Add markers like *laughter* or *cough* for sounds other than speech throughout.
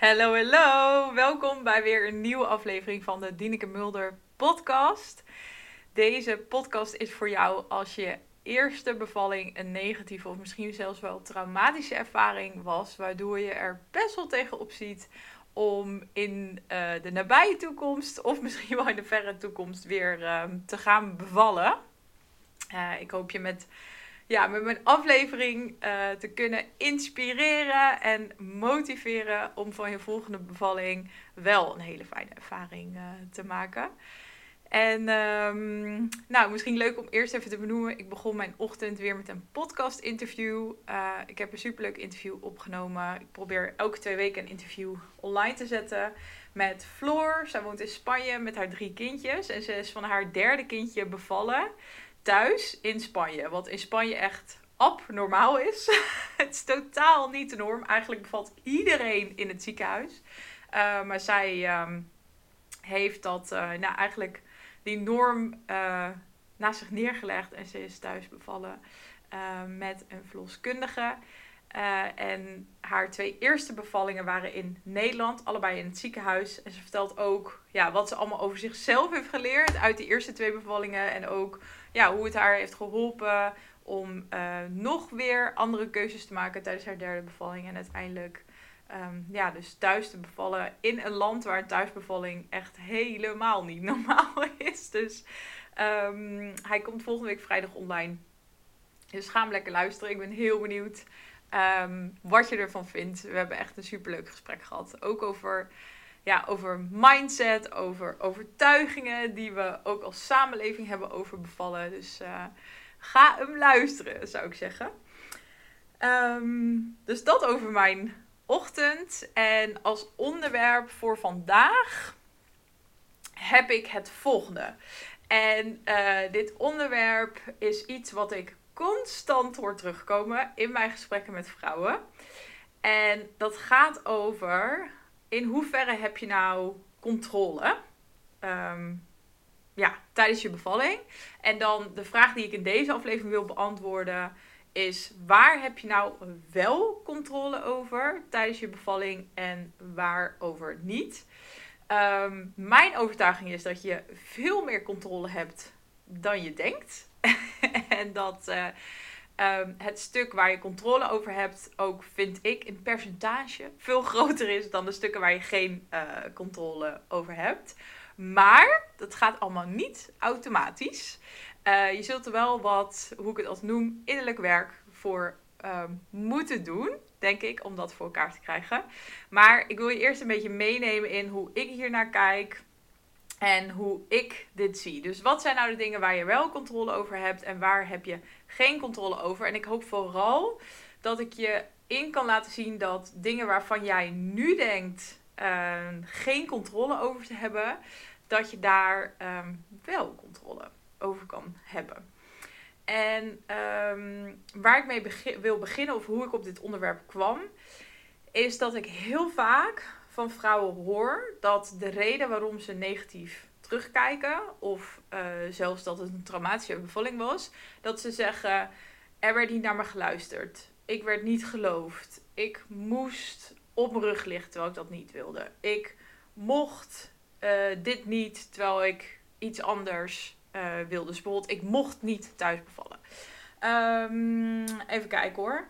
Hallo, hallo. Welkom bij weer een nieuwe aflevering van de Dieneke Mulder podcast. Deze podcast is voor jou als je eerste bevalling een negatieve of misschien zelfs wel traumatische ervaring was, waardoor je er best wel tegenop ziet om in uh, de nabije toekomst of *laughs* misschien wel in de verre toekomst weer uh, te gaan bevallen. Uh, ik hoop je met ja, met mijn aflevering uh, te kunnen inspireren en motiveren om van je volgende bevalling wel een hele fijne ervaring uh, te maken. En um, nou, misschien leuk om eerst even te benoemen. Ik begon mijn ochtend weer met een podcast interview. Uh, ik heb een superleuk interview opgenomen. Ik probeer elke twee weken een interview online te zetten met Floor. Zij woont in Spanje met haar drie kindjes. En ze is van haar derde kindje bevallen thuis in Spanje. Wat in Spanje echt abnormaal is. *laughs* het is totaal niet de norm. Eigenlijk bevalt iedereen in het ziekenhuis. Uh, maar zij um, heeft dat, uh, nou eigenlijk die norm uh, naast zich neergelegd. En ze is thuis bevallen met een verloskundige. en haar twee eerste bevallingen waren in Nederland, allebei in het ziekenhuis. En ze vertelt ook ja, wat ze allemaal over zichzelf heeft geleerd uit die eerste twee bevallingen. En ook ja, hoe het haar heeft geholpen om uh, nog weer andere keuzes te maken tijdens haar derde bevalling. En uiteindelijk um, ja, dus thuis te bevallen in een land waar thuisbevalling echt helemaal niet *laughs* normaal is. Dus um, hij komt volgende week vrijdag online. Dus ga hem lekker luisteren. Ik ben heel benieuwd um, wat je ervan vindt. We hebben echt een superleuk gesprek gehad. Ook over ja, over mindset, over overtuigingen die we ook als samenleving hebben over bevallen. Dus uh, ga hem luisteren, zou ik zeggen. Um, dus dat over mijn ochtend. En als onderwerp voor vandaag heb ik het volgende. En uh, dit onderwerp is iets wat ik constant hoor terugkomen in mijn gesprekken met vrouwen. En dat gaat over in hoeverre heb je nou controle um, ja, tijdens je bevalling? En dan de vraag die ik in deze aflevering wil beantwoorden is: waar heb je nou wel controle over tijdens je bevalling en waarover niet? Um, mijn overtuiging is dat je veel meer controle hebt dan je denkt. *laughs* en dat. Uh, um, het stuk waar je controle over hebt, ook vind ik in percentage veel *laughs* groter is dan de stukken waar je geen uh, controle over hebt. Maar dat gaat allemaal niet automatisch. Uh, je zult er wel wat, hoe ik het als noem, innerlijk werk voor um, moeten doen, denk ik, om dat voor elkaar te krijgen. Maar ik wil je eerst een beetje meenemen in hoe ik hier naar kijk. En hoe ik dit zie. Dus wat zijn nou de dingen waar je wel controle over hebt en waar heb je geen controle over? En ik hoop vooral dat ik je in kan laten zien dat dingen waarvan jij nu denkt uh, geen controle over te hebben, dat je daar um, wel controle over kan hebben. En um, waar ik mee wil beginnen, of hoe ik op dit onderwerp kwam, is dat ik heel vaak van vrouwen hoor dat de reden waarom ze negatief terugkijken, of uh, zelfs dat het een traumatische bevalling was, dat ze zeggen: er werd niet naar me geluisterd, ik werd niet geloofd, ik moest op mijn rug liggen terwijl ik dat niet wilde, ik mocht uh, dit niet terwijl ik iets anders uh, wilde. Dus bijvoorbeeld, ik mocht niet thuis bevallen. Um, even kijken hoor.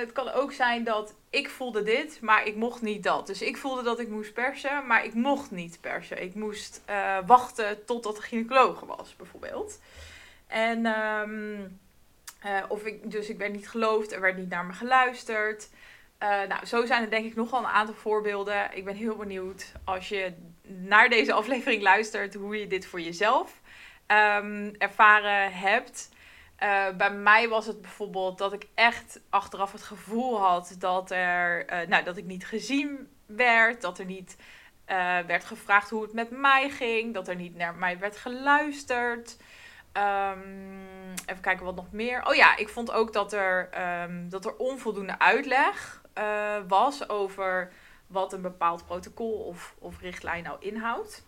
Het kan ook zijn dat ik voelde dit, maar ik mocht niet dat. Dus ik voelde dat ik moest persen, maar ik mocht niet persen. Ik moest uh, wachten totdat de gynaecoloog was, bijvoorbeeld. En, um, uh, of ik, dus ik werd niet geloofd, er werd niet naar me geluisterd. nou, zo zijn er denk ik nogal een aantal voorbeelden. Ik ben heel benieuwd als je naar deze *laughs* aflevering luistert, hoe je dit voor jezelf um, ervaren hebt. Uh, bij mij was het bijvoorbeeld dat ik echt achteraf het gevoel had dat, er, uh, nou, dat ik niet gezien werd, dat er niet uh, werd gevraagd hoe het met mij ging, dat er niet naar mij werd geluisterd. Um, even kijken wat nog meer. Oh ja, ik vond ook dat er, um, dat er onvoldoende uitleg was over wat een bepaald protocol of, of richtlijn nou inhoudt.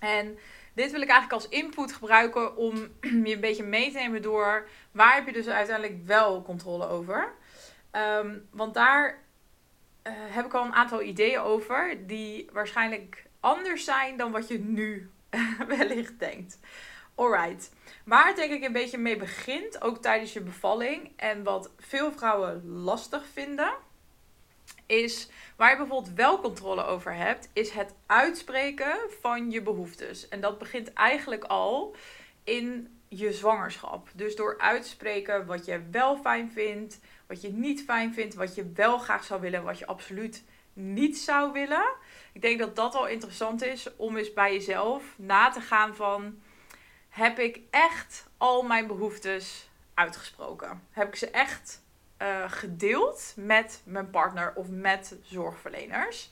En dit wil ik eigenlijk als input gebruiken om *clears throat* je een beetje mee te nemen door waar heb je dus uiteindelijk wel controle over. Um, want daar eh, heb ik al een aantal ideeën over die waarschijnlijk anders zijn dan wat je nu *laughs* wellicht denkt. Alright. Waar denk ik een beetje mee begint, ook tijdens je bevalling, en wat veel vrouwen lastig vinden, is waar je bijvoorbeeld wel controle over hebt, is het uitspreken van je behoeftes. En dat begint eigenlijk al in je zwangerschap. Dus door uitspreken wat je wel fijn vindt, wat je niet fijn vindt, wat je wel graag zou willen, wat je absoluut niet zou willen. Ik denk dat dat al interessant is om eens bij jezelf na te gaan van heb ik echt al mijn behoeftes uitgesproken? Heb ik ze echt uh, gedeeld met mijn partner of met zorgverleners?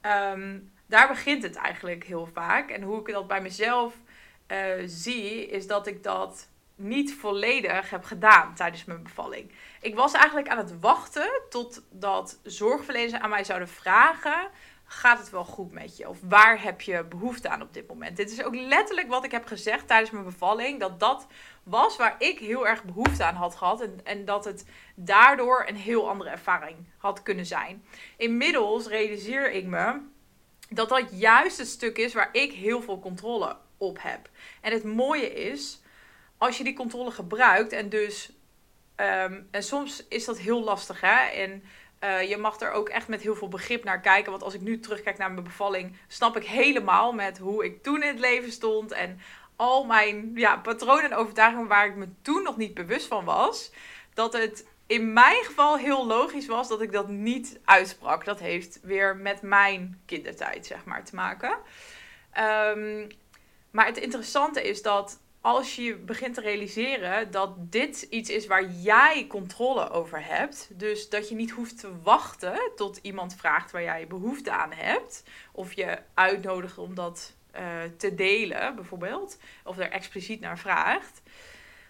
Ehm, daar begint het eigenlijk heel vaak. En hoe ik dat bij mezelf uh, zie, is dat ik dat niet volledig heb gedaan tijdens mijn bevalling. Ik was eigenlijk aan het wachten totdat zorgverleners aan mij zouden vragen: gaat het wel goed met je? Of waar heb je behoefte aan op dit moment? Dit is ook letterlijk wat ik heb gezegd tijdens mijn bevalling. Dat dat was waar ik heel erg behoefte aan had gehad. En, en dat het daardoor een heel andere ervaring had kunnen zijn. Inmiddels realiseer ik me dat dat juist het stuk is waar ik heel veel controle op heb. En het mooie is, als je die controle gebruikt en dus... Ehm, en soms is dat heel lastig, hè? En uh, je mag er ook echt met heel veel begrip naar kijken. Want als ik nu terugkijk naar mijn bevalling, snap ik helemaal met hoe ik toen in het leven stond. En al mijn ja, patronen en overtuigingen waar ik me toen nog niet bewust van was. Dat het in mijn geval heel logisch was dat ik dat niet uitsprak. Dat heeft weer met mijn kindertijd, zeg maar, te maken. Um, maar het interessante is dat als je begint te realiseren dat dit iets is waar jij controle over hebt, dus dat je niet hoeft te wachten tot iemand vraagt waar jij behoefte aan hebt, of je uitnodigt om dat uh, te delen, bijvoorbeeld, of er expliciet naar vraagt.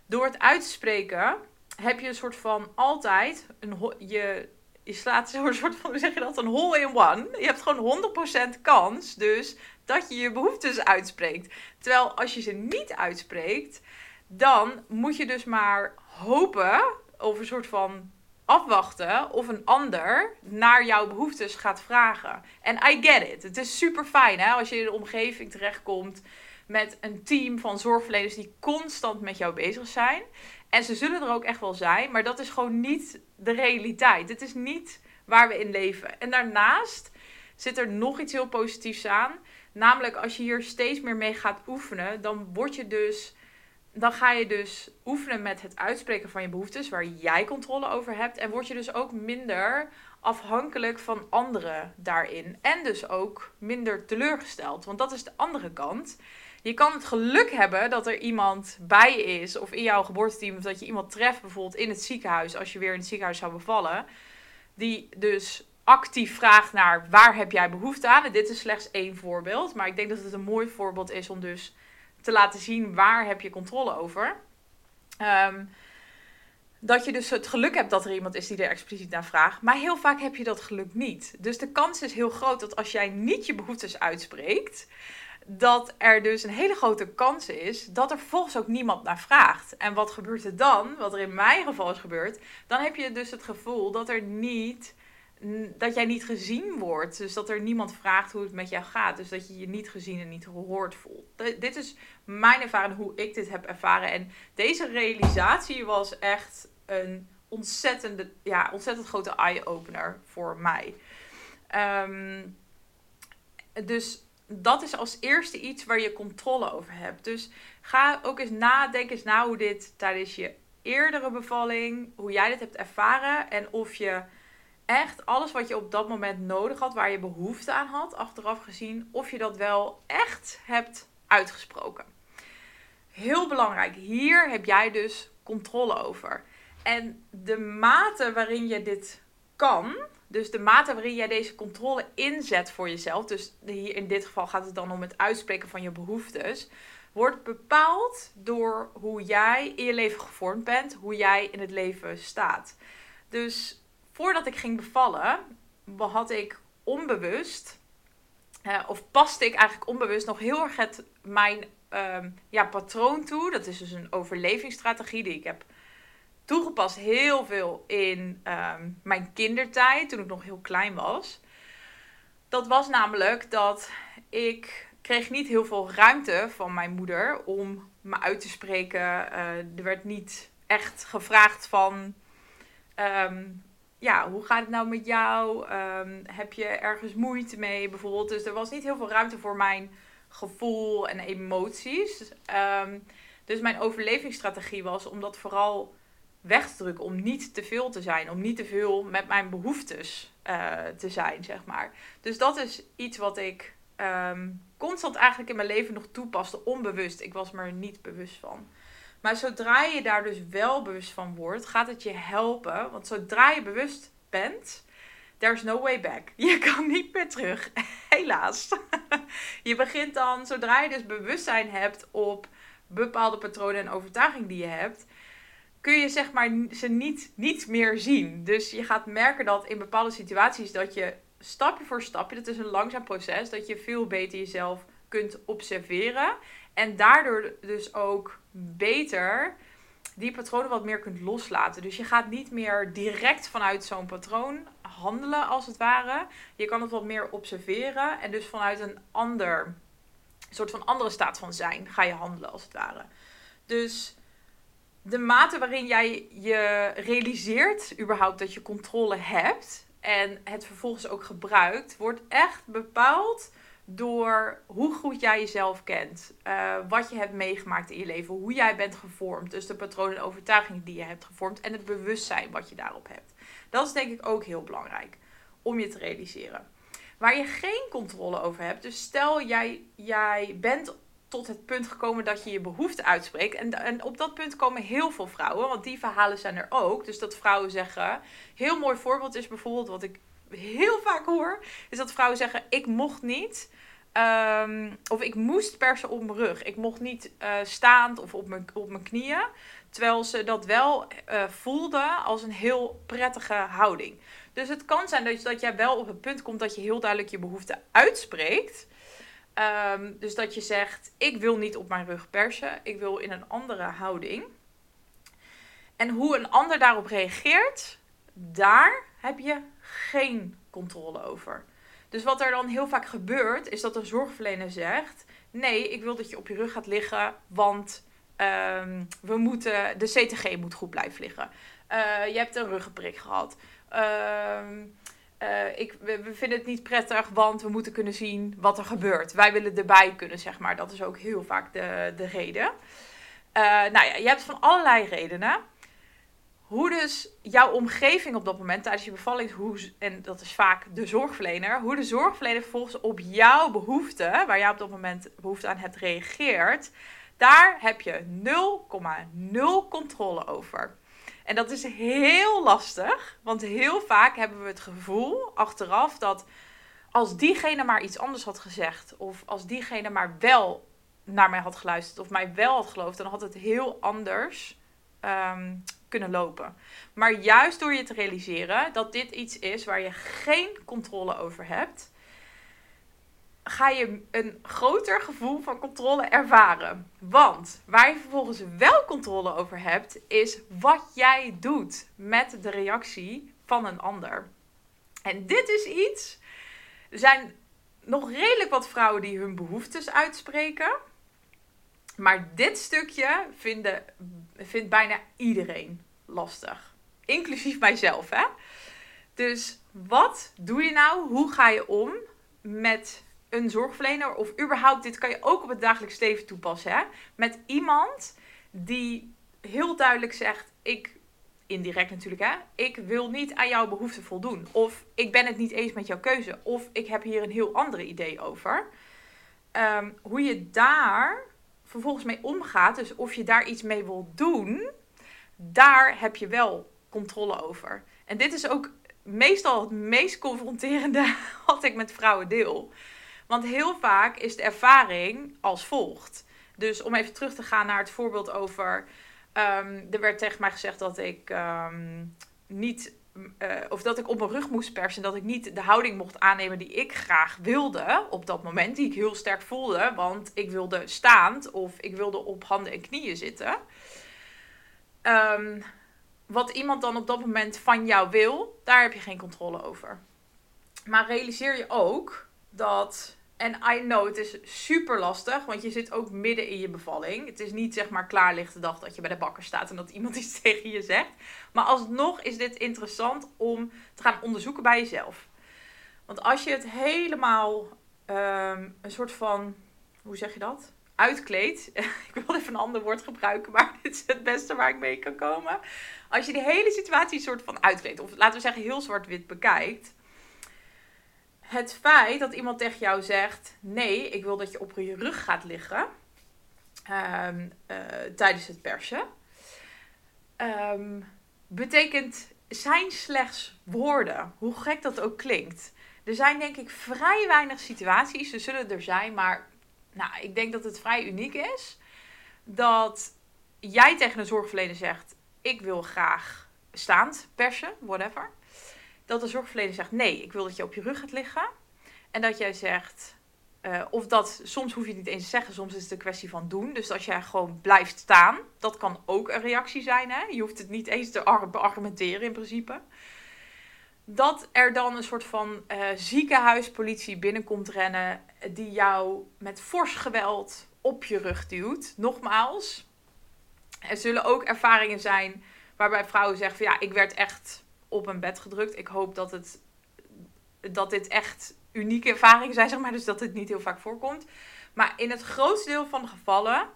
Door het uitspreken heb je een soort van altijd een je, je slaat zo'n *laughs* soort van, hoe zeg je dat, een hole in one. Je hebt gewoon 100% kans dus dat je je behoeftes uitspreekt. Terwijl als je ze niet uitspreekt, dan moet je dus maar hopen of een soort van afwachten of een ander naar jouw behoeftes gaat vragen. En I get it. Het is super fijn hè, als je in een omgeving terechtkomt met een team van zorgverleners die constant met jou bezig zijn. En ze zullen er ook echt wel zijn, maar dat is gewoon niet de realiteit. Het is niet waar we in leven. En daarnaast zit er nog iets heel positiefs aan. Namelijk, als je hier steeds meer mee gaat oefenen, dan word je dus. Dan ga je dus oefenen met het uitspreken van je behoeftes, waar jij controle over hebt. En word je dus ook minder afhankelijk van anderen daarin. En dus ook minder teleurgesteld. Want dat is de andere kant. Je kan het geluk hebben dat er iemand bij is, of in jouw geboorteteam, of dat je iemand treft, bijvoorbeeld in het ziekenhuis, als je weer in het ziekenhuis zou bevallen. Die dus actief vraagt naar waar heb jij behoefte aan. En dit is slechts één voorbeeld. Maar ik denk dat het een mooi voorbeeld is om dus te laten zien waar heb je controle over. Um, dat je dus het geluk hebt dat er iemand is die er expliciet naar vraagt. Maar heel vaak heb je dat geluk niet. Dus de kans is heel groot dat als jij niet je behoeftes uitspreekt, dat er dus een hele grote kans is dat er volgens ook niemand naar vraagt. En wat gebeurt er dan? Wat er in mijn geval is gebeurd, dan heb je dus het gevoel dat er niet dat jij niet gezien wordt. Dus dat er niemand vraagt hoe het met jou gaat. Dus dat je je niet gezien en niet gehoord voelt. dit is mijn ervaring, hoe ik dit heb ervaren. En deze realisatie was echt een ontzettende, ja, ontzettend grote eye-opener voor mij. Ehm, dus dat is als eerste iets waar je controle over hebt. Dus ga ook eens nadenken eens na hoe dit tijdens je eerdere bevalling, hoe jij dit hebt ervaren en of je echt alles wat je op dat moment nodig had, waar je behoefte aan had, achteraf gezien, of je dat wel echt hebt uitgesproken. Heel belangrijk, hier heb jij dus controle over. En de mate waarin je dit kan, dus de mate waarin jij deze controle inzet voor jezelf, dus hier in dit geval gaat het dan om het uitspreken van je behoeftes, wordt bepaald door hoe jij in je leven gevormd bent, hoe jij in het leven staat. Dus voordat ik ging bevallen, had ik onbewust, of paste ik eigenlijk onbewust nog heel erg het, mijn uh, ja, patroon toe. Dat is dus een overlevingsstrategie die ik heb toegepast heel veel in ehm, mijn kindertijd, toen ik nog heel klein was. Dat was namelijk dat ik kreeg niet heel veel ruimte van mijn moeder om me uit te spreken. Uh, er werd niet echt gevraagd van, ehm, ja, hoe gaat het nou met jou? Ehm, heb je ergens moeite mee bijvoorbeeld? Dus er was niet heel veel ruimte voor mijn gevoel en emoties. Um, dus mijn overlevingsstrategie was om dat vooral weg te drukken. Om niet te veel te zijn. Om niet te veel met mijn behoeftes uh, te zijn, zeg maar. Dus dat is iets wat ik um, constant eigenlijk in mijn leven nog toepaste. Onbewust. Ik was me er niet bewust van. Maar zodra je daar dus wel bewust van wordt, gaat het je helpen. Want zodra je bewust bent, there's no way back. *laughs* Je kan niet meer terug. *laughs* Helaas. *laughs* Je begint dan, zodra je dus bewustzijn hebt op bepaalde patronen en overtuigingen die je hebt, kun je zeg maar ze niet, niet meer zien. Dus je gaat merken dat in bepaalde situaties dat je stapje voor stapje, dat is een langzaam proces, dat je veel beter jezelf kunt observeren. En daardoor dus ook beter die patronen wat meer kunt loslaten. Dus je gaat niet meer direct vanuit zo'n patroon handelen, als het ware. Je kan het wat meer observeren en dus vanuit een ander soort van andere staat van zijn ga je handelen, als het ware. Dus de mate waarin jij je realiseert überhaupt dat je controle hebt en het vervolgens ook gebruikt, wordt echt bepaald door hoe goed jij jezelf kent, uh, wat je hebt meegemaakt in je leven, hoe jij bent gevormd, dus de patronen en overtuigingen die je hebt gevormd en het bewustzijn wat je daarop hebt. Dat is denk ik ook heel belangrijk om je te realiseren. Waar je geen controle over hebt, dus stel jij, jij bent tot het punt gekomen dat je je behoefte uitspreekt. En, en op dat punt komen heel veel vrouwen, want die verhalen zijn er ook. Dus dat vrouwen zeggen, heel mooi voorbeeld is bijvoorbeeld wat ik heel vaak hoor, is dat vrouwen zeggen: ik mocht niet. Ehm, of ik moest persen op mijn rug. Ik mocht niet uh, staand of op mijn, op mijn knieën. Terwijl ze dat wel uh, voelden als een heel prettige houding. Dus het kan zijn dat, dat jij wel op het punt komt dat je heel duidelijk je behoefte uitspreekt. Ehm, dus dat je zegt: Ik wil niet op mijn rug persen, ik wil in een andere houding. En hoe een ander daarop reageert, daar heb je geen controle over. Dus wat er dan heel vaak gebeurt, is dat een zorgverlener zegt: Nee, ik wil dat je op je rug gaat liggen, want ehm, we moeten, de CTG moet goed blijven liggen. Uh, je hebt een ruggenprik gehad. Uh, uh, ik, we, vinden het niet prettig, want we moeten kunnen zien wat er gebeurt. Wij willen erbij kunnen, zeg maar. Dat is ook heel vaak de, de reden. Uh, nou ja, je hebt van allerlei redenen hoe dus jouw omgeving op dat moment tijdens je bevalling, hoe, en dat is vaak de zorgverlener, hoe de zorgverlener vervolgens op jouw behoefte, waar jij op dat moment behoefte aan hebt, reageert, daar heb je 0,0 controle over. En dat is heel lastig, want heel vaak hebben we het gevoel achteraf dat als diegene maar iets anders had gezegd, of als diegene maar wel naar mij had geluisterd, of mij wel had geloofd, dan had het heel anders um, kunnen lopen. Maar juist door je te realiseren dat dit iets is waar je geen controle over hebt, ga je een groter gevoel van controle ervaren. Want waar je vervolgens wel controle over hebt, is wat jij doet met de reactie van een ander. En dit is iets. Er zijn nog redelijk wat vrouwen die hun behoeftes uitspreken. Maar dit stukje vinden, vindt bijna iedereen lastig. Inclusief mijzelf, hè? Dus wat doe je nou? Hoe ga je om met een zorgverlener? Of überhaupt, dit kan je ook op het dagelijks leven toepassen, hè? Met iemand die heel duidelijk zegt: Ik, indirect natuurlijk, hè? Ik wil niet aan jouw behoeften voldoen. Of ik ben het niet eens met jouw keuze. Of ik heb hier een heel ander idee over. Um, hoe je daar vervolgens mee omgaat, dus of je daar iets mee wil doen daar heb je wel controle over. En dit is ook meestal het meest confronterende *laughs* wat ik met vrouwen deel. Want heel vaak is de ervaring als volgt. Dus om even terug te gaan naar het voorbeeld over. Um, er werd tegen mij gezegd dat ik um, niet. Uh, of dat ik op mijn rug moest persen. Dat ik niet de houding mocht aannemen die ik graag wilde. Op dat moment. Die ik heel sterk voelde. Want ik wilde staand. Of ik wilde op handen en knieën zitten. Um, wat iemand dan op dat moment van jou wil, daar heb je geen controle over. Maar realiseer je ook dat, en I know, het is super lastig, want je zit ook midden in je bevalling. Het is niet zeg maar klaarlichte dag dat je bij de bakker staat en dat iemand iets *laughs* tegen je zegt. Maar alsnog is dit interessant om te gaan onderzoeken bij jezelf. Want als je het helemaal um, een soort van, hoe zeg je dat? Uitkleedt. *laughs* ik wil even een ander woord gebruiken, maar *laughs* dit is het beste waar ik mee kan komen. Als je die hele situatie een soort van uitkleedt, of laten we zeggen heel zwart-wit bekijkt. Het feit dat iemand tegen jou zegt: Nee, ik wil dat je op je rug gaat liggen um, uh, tijdens het persen. Um, betekent zijn slechts woorden, hoe gek dat ook klinkt. Er zijn denk ik vrij weinig situaties, er zullen er zijn, maar nou, ik denk dat het vrij uniek is. Dat jij tegen een zorgverlener zegt: Ik wil graag staand persen, whatever. Dat de zorgverlener zegt: Nee, ik wil dat je op je rug gaat liggen. En dat jij zegt. Uh, of dat, soms hoef je het niet eens te zeggen, soms is het een kwestie van doen. Dus als jij gewoon blijft staan, dat kan ook een reactie zijn. Hè? Je hoeft het niet eens te argumenteren in principe dat er dan een soort van uh, ziekenhuispolitie binnenkomt rennen. Die jou met fors geweld op je rug duwt. Nogmaals, er zullen ook ervaringen zijn waarbij vrouwen zeggen ja, ik werd echt op een bed gedrukt. Ik hoop dat, het, dat dit echt unieke ervaringen zijn, zeg maar. Dus dat dit niet heel vaak voorkomt. Maar in het grootste deel van de gevallen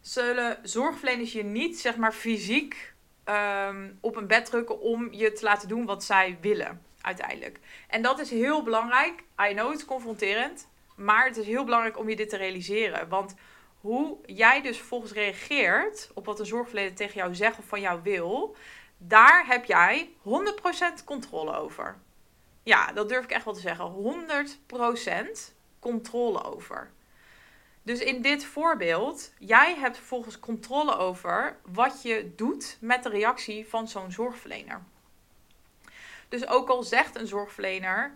zullen zorgverleners je niet, zeg maar, fysiek um, op een bed drukken om je te laten doen wat zij willen, uiteindelijk. En dat is heel belangrijk. I know, het confronterend. Maar het is heel belangrijk om je dit te realiseren. Want hoe jij dus vervolgens reageert op wat een zorgverlener tegen jou zegt of van jou wil, daar heb jij 100% controle over. Ja, dat durf ik echt wel te zeggen. 100% controle over. Dus in dit voorbeeld, jij hebt vervolgens controle over wat je doet met de reactie van zo'n zorgverlener. Dus ook al zegt een zorgverlener: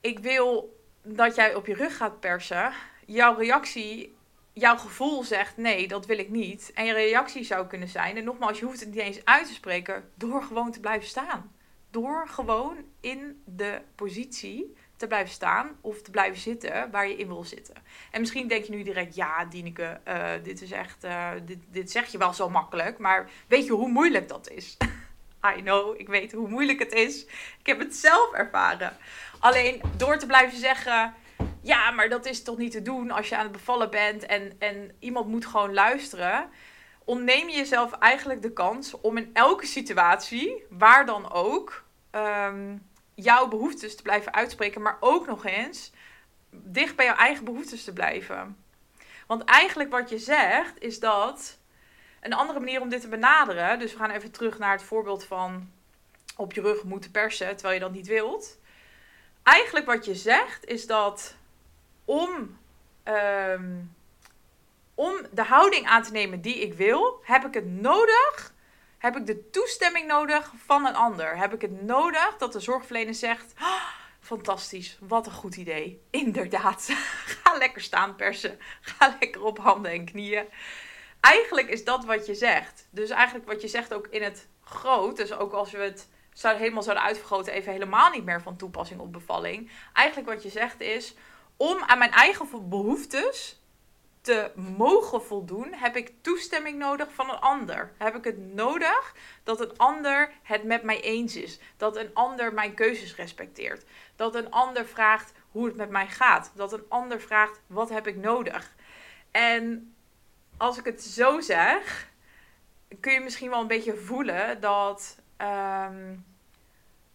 Ik wil dat jij op je rug gaat persen, jouw reactie, jouw gevoel zegt: Nee, dat wil ik niet. En je reactie zou kunnen zijn, en nogmaals, je hoeft het niet eens uit te spreken, door gewoon te blijven staan. Door gewoon in de positie te blijven staan of te blijven zitten waar je in wil zitten. En misschien denk je nu direct, ja, Dieneke, uh, dit is echt, uh, dit, dit zeg je wel zo makkelijk, maar weet je hoe moeilijk dat is? *laughs* I know, ik weet hoe moeilijk het is. Ik heb het zelf ervaren. Alleen door te blijven zeggen, ja, maar dat is toch niet te doen als je aan het bevallen bent en, en iemand moet gewoon luisteren. Ontneem je jezelf eigenlijk de kans om in elke situatie, waar dan ook, um, jouw behoeftes te blijven uitspreken, maar ook nog eens dicht bij jouw eigen behoeftes te blijven. Want eigenlijk wat je zegt is dat een andere manier om dit te benaderen. Dus we gaan even terug naar het voorbeeld van op je rug moeten persen terwijl je dat niet wilt. Eigenlijk wat je zegt is dat om, ehm, om de houding aan te nemen die ik wil, heb ik het nodig heb ik de toestemming nodig van een ander? Heb ik het nodig dat de zorgverlener zegt: oh, Fantastisch, wat een goed idee. Inderdaad, *laughs* ga lekker staan persen. Ga lekker op handen en knieën. Eigenlijk is dat wat je zegt. Dus eigenlijk wat je zegt ook in het groot. Dus ook als we het zouden, helemaal zouden uitvergroten, even helemaal niet meer van toepassing op bevalling. Eigenlijk wat je zegt is: om aan mijn eigen behoeftes te mogen voldoen, heb ik toestemming nodig van een ander. Heb ik het nodig dat een ander het met mij eens is. Dat een ander mijn keuzes respecteert. Dat een ander vraagt hoe het met mij gaat. Dat een ander vraagt wat heb ik nodig. En als ik het zo zeg, kun je misschien wel een beetje voelen dat ehm,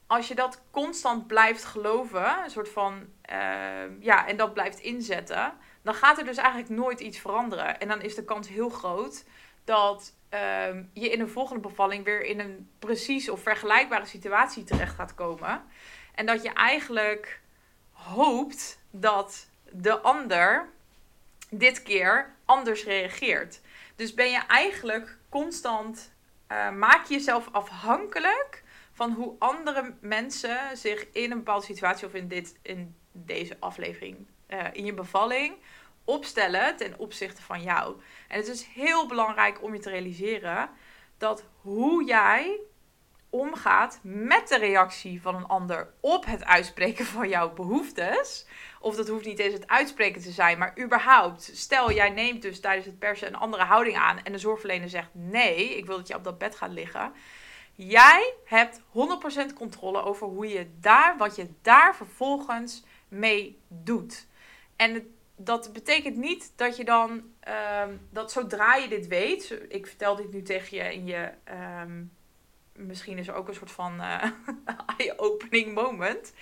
als je dat constant blijft geloven, een soort van ehm, ja, en dat blijft inzetten dan gaat er dus eigenlijk nooit iets veranderen. En dan is de kans heel groot dat ehm, je in een volgende bevalling weer in een precies of vergelijkbare situatie terecht gaat komen. En dat je eigenlijk hoopt dat de ander dit keer anders reageert. Dus ben je eigenlijk constant, uh, maak je jezelf afhankelijk van hoe andere mensen zich in een bepaalde situatie of in, dit, in deze aflevering uh, in je bevalling opstellen ten opzichte van jou. En het is heel belangrijk om je te realiseren dat hoe jij omgaat met de reactie van een ander op het uitspreken van jouw behoeftes. Of dat hoeft niet eens het uitspreken te zijn, maar überhaupt. Stel, jij neemt dus tijdens het persen een andere houding aan en de zorgverlener zegt nee, ik wil dat je op dat bed gaat liggen. Jij hebt 100% controle over hoe je daar, wat je daar vervolgens mee doet. En dat betekent niet dat je dan, ehm, dat zodra je dit weet, ik vertel dit nu tegen je in je, ehm, misschien is er ook een soort van uh, *laughs* eye-opening moment.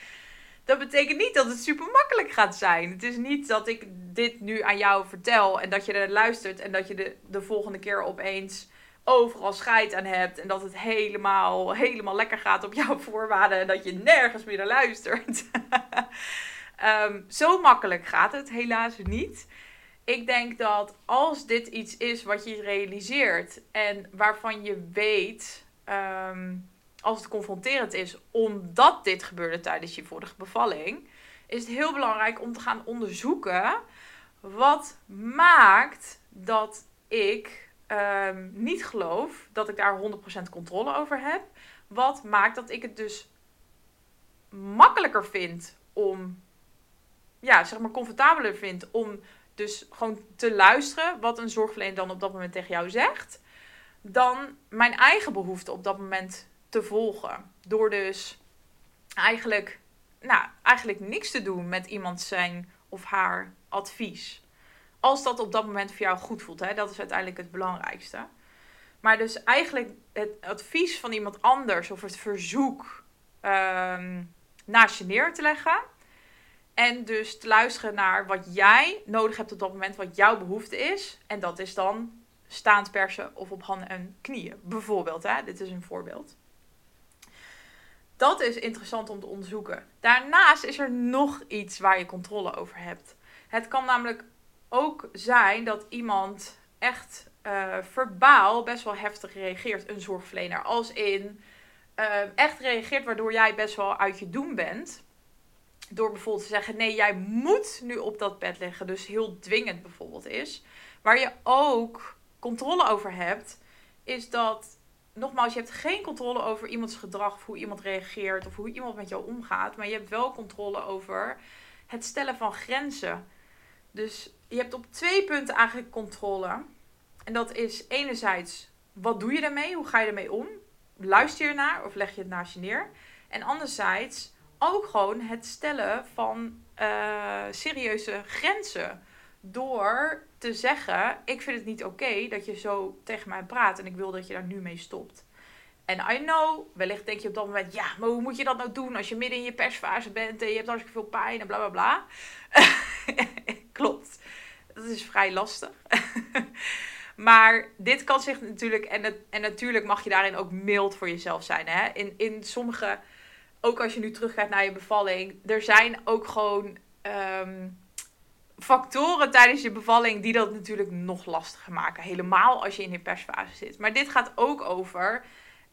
Dat betekent niet dat het super makkelijk gaat zijn. Het is niet dat ik dit nu aan jou vertel en dat je er luistert en dat je de, de volgende keer opeens overal scheid aan hebt en dat het helemaal, helemaal lekker gaat op jouw *laughs* voorwaarden en dat je nergens meer naar luistert. *laughs* Ehm, zo makkelijk gaat het helaas niet. Ik denk dat als dit iets is wat je realiseert en waarvan je weet, ehm, als het confronterend is, omdat dit gebeurde tijdens je vorige bevalling, is het heel belangrijk om te gaan onderzoeken wat maakt dat ik um, niet geloof dat ik daar 100% controle over heb. Wat maakt dat ik het dus makkelijker vind om, ja, zeg maar comfortabeler vind om dus gewoon te luisteren wat een zorgverlener dan op dat moment tegen jou zegt, dan mijn eigen behoefte op dat moment te volgen. Door dus eigenlijk, nou, eigenlijk niks te doen met iemand zijn of haar advies. Als dat op dat moment voor jou goed voelt, hè, dat is uiteindelijk het belangrijkste. Maar dus eigenlijk het advies van iemand anders of het verzoek um, naast je neer te leggen. En dus te luisteren naar wat jij nodig hebt op dat moment, wat jouw behoefte is. En dat is dan staand persen of op handen en knieën. Bijvoorbeeld, hè? dit is een voorbeeld. Dat is interessant om te onderzoeken. Daarnaast is er nog iets waar je controle over hebt. Het kan namelijk ook zijn dat iemand echt uh, verbaal best wel heftig reageert, een zorgverlener. Als in uh, echt reageert waardoor jij best wel uit je doen bent. Door bijvoorbeeld te zeggen: nee, jij moet nu op dat bed liggen. Dus heel dwingend bijvoorbeeld is. Waar je ook controle over hebt, is dat, nogmaals, je hebt geen controle over iemands gedrag of hoe iemand reageert of hoe iemand met jou omgaat. Maar je hebt wel controle over het stellen van grenzen. Dus je hebt op twee punten eigenlijk controle. En dat is enerzijds, wat doe je daarmee? Hoe ga je ermee om? Luister je naar of leg je het naast je neer? En anderzijds ook gewoon het stellen van uh, serieuze grenzen. Door te zeggen, ik vind het niet oké dat je zo tegen mij praat en ik wil dat je daar nu mee stopt. En I know, wellicht denk je op dat moment, ja, maar hoe moet je dat nou doen als je midden in je persfase bent en je hebt hartstikke veel pijn en bla bla bla. *laughs* Klopt. Dat is vrij lastig. *laughs* maar dit kan zich natuurlijk, en, het, en natuurlijk mag je daarin ook mild voor jezelf zijn. Hè? In, in sommige, ook als je nu teruggaat naar je bevalling, er zijn ook gewoon ehm, factoren tijdens je bevalling die dat natuurlijk nog lastiger maken. Helemaal als je in je persfase zit. Maar dit gaat ook over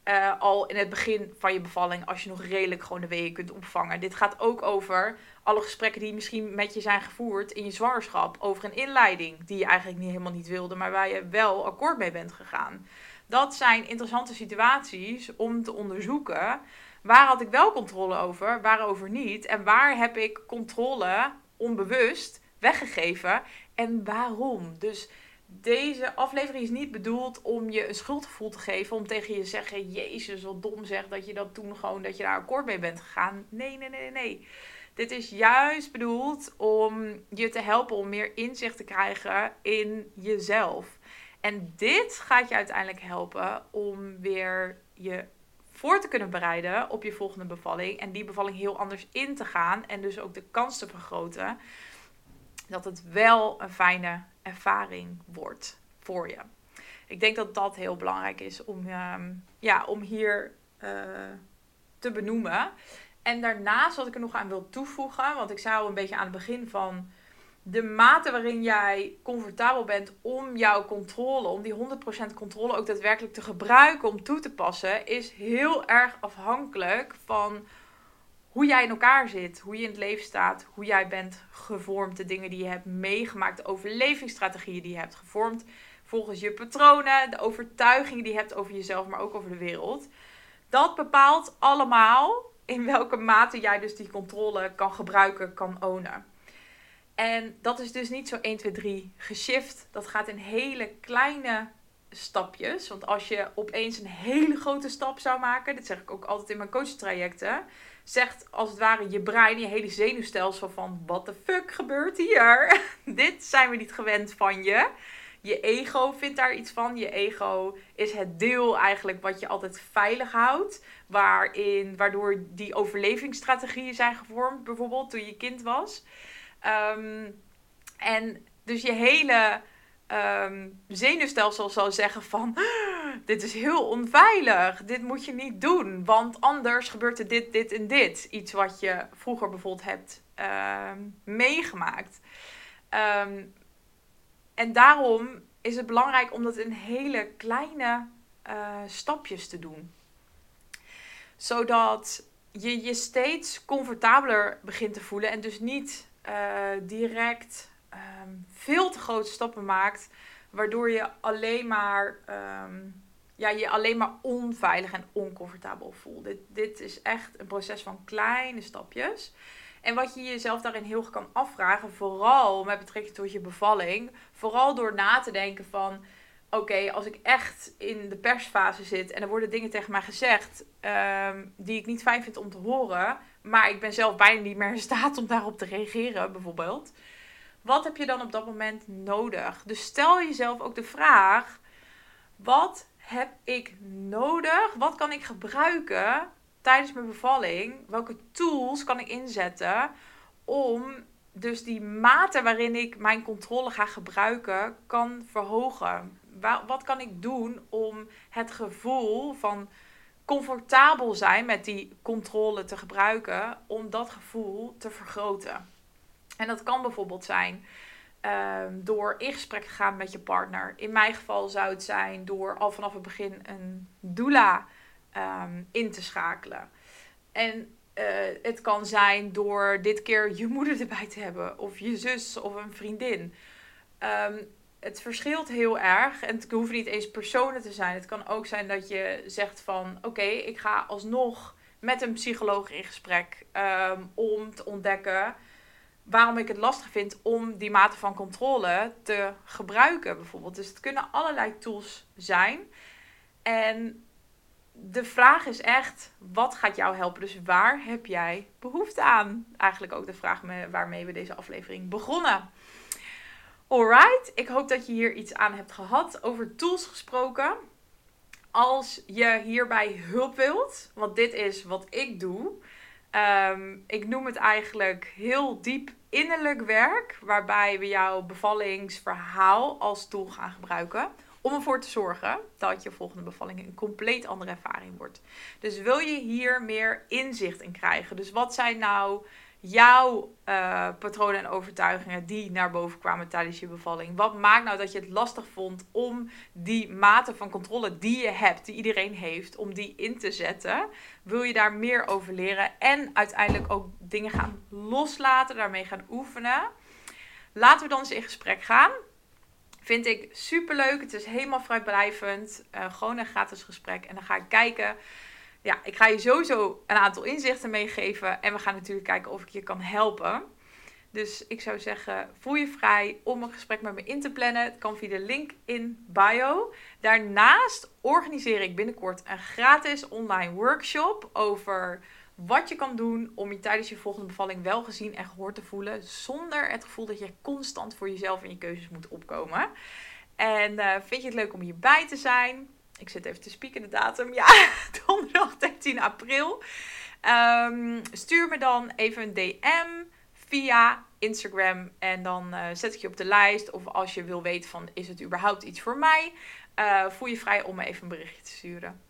uh, al in het begin van je bevalling, als je nog redelijk gewoon de weeën kunt opvangen. Dit gaat ook over alle gesprekken die misschien met je zijn gevoerd in je zwangerschap. Over een inleiding die je eigenlijk niet, helemaal niet wilde, maar waar je wel akkoord mee bent gegaan. Dat zijn interessante situaties om te onderzoeken. Waar had ik wel controle over, waarover niet? En waar heb ik controle onbewust weggegeven en waarom? Dus deze aflevering is niet bedoeld om je een schuldgevoel te geven. Om tegen je te zeggen, jezus, wat dom zeg dat je dat toen gewoon, dat je daar akkoord mee bent gegaan. Nee, nee, nee, nee. Dit is juist bedoeld om je te helpen om meer inzicht te krijgen in jezelf. En dit gaat je uiteindelijk helpen om weer je voor te kunnen bereiden op je volgende bevalling. En die bevalling heel anders in te gaan. En dus ook de kans te vergroten dat het wel een fijne ervaring wordt voor je. Ik denk dat dat heel belangrijk is om, ehm, ja, om hier uh, te benoemen. En daarnaast wat ik er nog aan wil toevoegen, want ik al een beetje aan het begin van de mate waarin jij comfortabel bent om jouw controle, om die 100% controle ook daadwerkelijk te gebruiken, om toe te passen, is heel erg afhankelijk van hoe jij in elkaar zit, hoe je in het leven staat, hoe jij bent gevormd, de dingen die je hebt meegemaakt, de overlevingsstrategieën die je hebt gevormd volgens je patronen, de overtuigingen die je hebt over jezelf, maar ook over de wereld. Dat bepaalt allemaal in welke mate jij dus die controle kan gebruiken, kan ownen. En dat is dus niet zo 1, 2, 3 geshift. Dat gaat in hele kleine stapjes. Want als je opeens een hele grote stap zou maken, dit zeg ik ook altijd in mijn coachtrajecten, zegt als het ware je brein, je hele zenuwstelsel van wat de fuck gebeurt hier? *laughs* dit zijn we niet gewend van je. Je ego vindt daar iets van. Je ego is het deel eigenlijk wat je altijd veilig houdt. Waarin, waardoor die overlevingsstrategieën zijn gevormd, bijvoorbeeld toen je kind was. Um, en dus je hele um, zenuwstelsel zal zeggen van... Dit is heel onveilig. Dit moet je niet doen. Want anders gebeurt er dit, dit en dit. Iets wat je vroeger bijvoorbeeld hebt um, meegemaakt. Um, en daarom is het belangrijk om dat in hele kleine uh, stapjes te doen. Zodat je je steeds comfortabeler begint te voelen. En dus niet uh, direct um, veel te grote stappen maakt, waardoor je alleen maar, um, ja, je alleen maar onveilig en oncomfortabel voelt. Dit, dit is echt een proces van kleine stapjes. En wat je jezelf daarin heel goed kan afvragen, vooral met betrekking tot je bevalling, vooral door na te denken van, oké, als ik echt in de persfase zit en er worden dingen tegen mij gezegd um, die ik niet fijn vind om te horen, maar ik ben zelf bijna niet meer in staat om daarop te reageren, bijvoorbeeld. Wat heb je dan op dat moment nodig? Dus stel jezelf ook de vraag: wat heb ik nodig? Wat kan ik gebruiken tijdens mijn bevalling? Welke tools kan ik inzetten om dus die mate waarin ik mijn controle ga gebruiken kan verhogen? Wat kan ik doen om het gevoel van comfortabel zijn met die controle te gebruiken, om dat gevoel te vergroten? En dat kan bijvoorbeeld zijn um, door in gesprek te gaan met je partner. In mijn geval zou het zijn door al vanaf het begin een doula um, in te schakelen. En uh, het kan zijn door dit keer je moeder erbij te hebben, of je zus of een vriendin. Um, het verschilt heel erg. En het hoeft niet eens personen te zijn. Het kan ook zijn dat je zegt van oké, ik ga alsnog met een psycholoog in gesprek om te ontdekken waarom ik het lastig vind om die mate van controle te gebruiken, bijvoorbeeld. Dus het kunnen allerlei tools zijn. En de vraag is echt, wat gaat jou helpen? Dus waar heb jij behoefte aan? Eigenlijk ook de vraag waarmee we deze aflevering begonnen. Alright, ik hoop dat je hier iets aan hebt gehad. Over tools gesproken. Als je hierbij hulp wilt, want dit is wat ik doe. Um, ik noem het eigenlijk heel diep innerlijk werk, waarbij we jouw bevallingsverhaal als tool gaan gebruiken. Om ervoor te zorgen dat je volgende bevalling een compleet andere ervaring wordt. Dus wil je hier meer inzicht in krijgen? Dus wat zijn nou jouw uh, patronen en overtuigingen die naar boven kwamen tijdens je bevalling? Wat maakt nou dat je het lastig vond om die mate van controle die je hebt, die iedereen heeft, om die in te zetten? Wil je daar meer over leren en uiteindelijk ook dingen gaan loslaten, daarmee gaan oefenen? Laten we dan eens in gesprek gaan. Vind ik super leuk. Het is helemaal vrijblijvend. Uh, gewoon een gratis gesprek. En dan ga ik kijken ja, ik ga je sowieso een aantal inzichten meegeven. En we gaan natuurlijk kijken of ik je kan helpen. Dus ik zou zeggen, voel je vrij om een gesprek met me in te plannen. Het kan via de link in bio. Daarnaast organiseer ik binnenkort een gratis online workshop over wat je kan doen om je tijdens je volgende bevalling wel gezien en gehoord te voelen. Zonder het gevoel dat je constant voor jezelf en je keuzes moet opkomen. En uh, vind je het leuk om hierbij te zijn? Ik zit even te spieken de datum. Ja, *laughs* donderdag 13 april. Um, stuur me dan even een DM via Instagram. En dan uh, zet ik je op de lijst. Of als je wil weten van is het überhaupt iets voor mij. Uh, voel je vrij om me even een berichtje te sturen.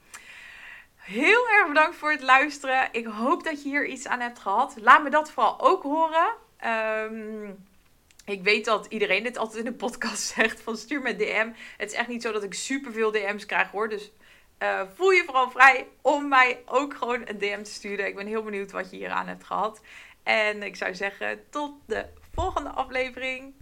Heel erg bedankt voor het luisteren. Ik hoop dat je hier iets aan hebt gehad. Laat me dat vooral ook horen. Um, ik weet dat iedereen dit altijd in de podcast *laughs* zegt: van stuur me DM. Het is echt niet zo dat ik superveel DM's krijg hoor. Dus uh, voel je vooral vrij om mij ook gewoon een DM te sturen. Ik ben heel benieuwd wat je hier aan hebt gehad. En ik zou zeggen: tot de volgende aflevering.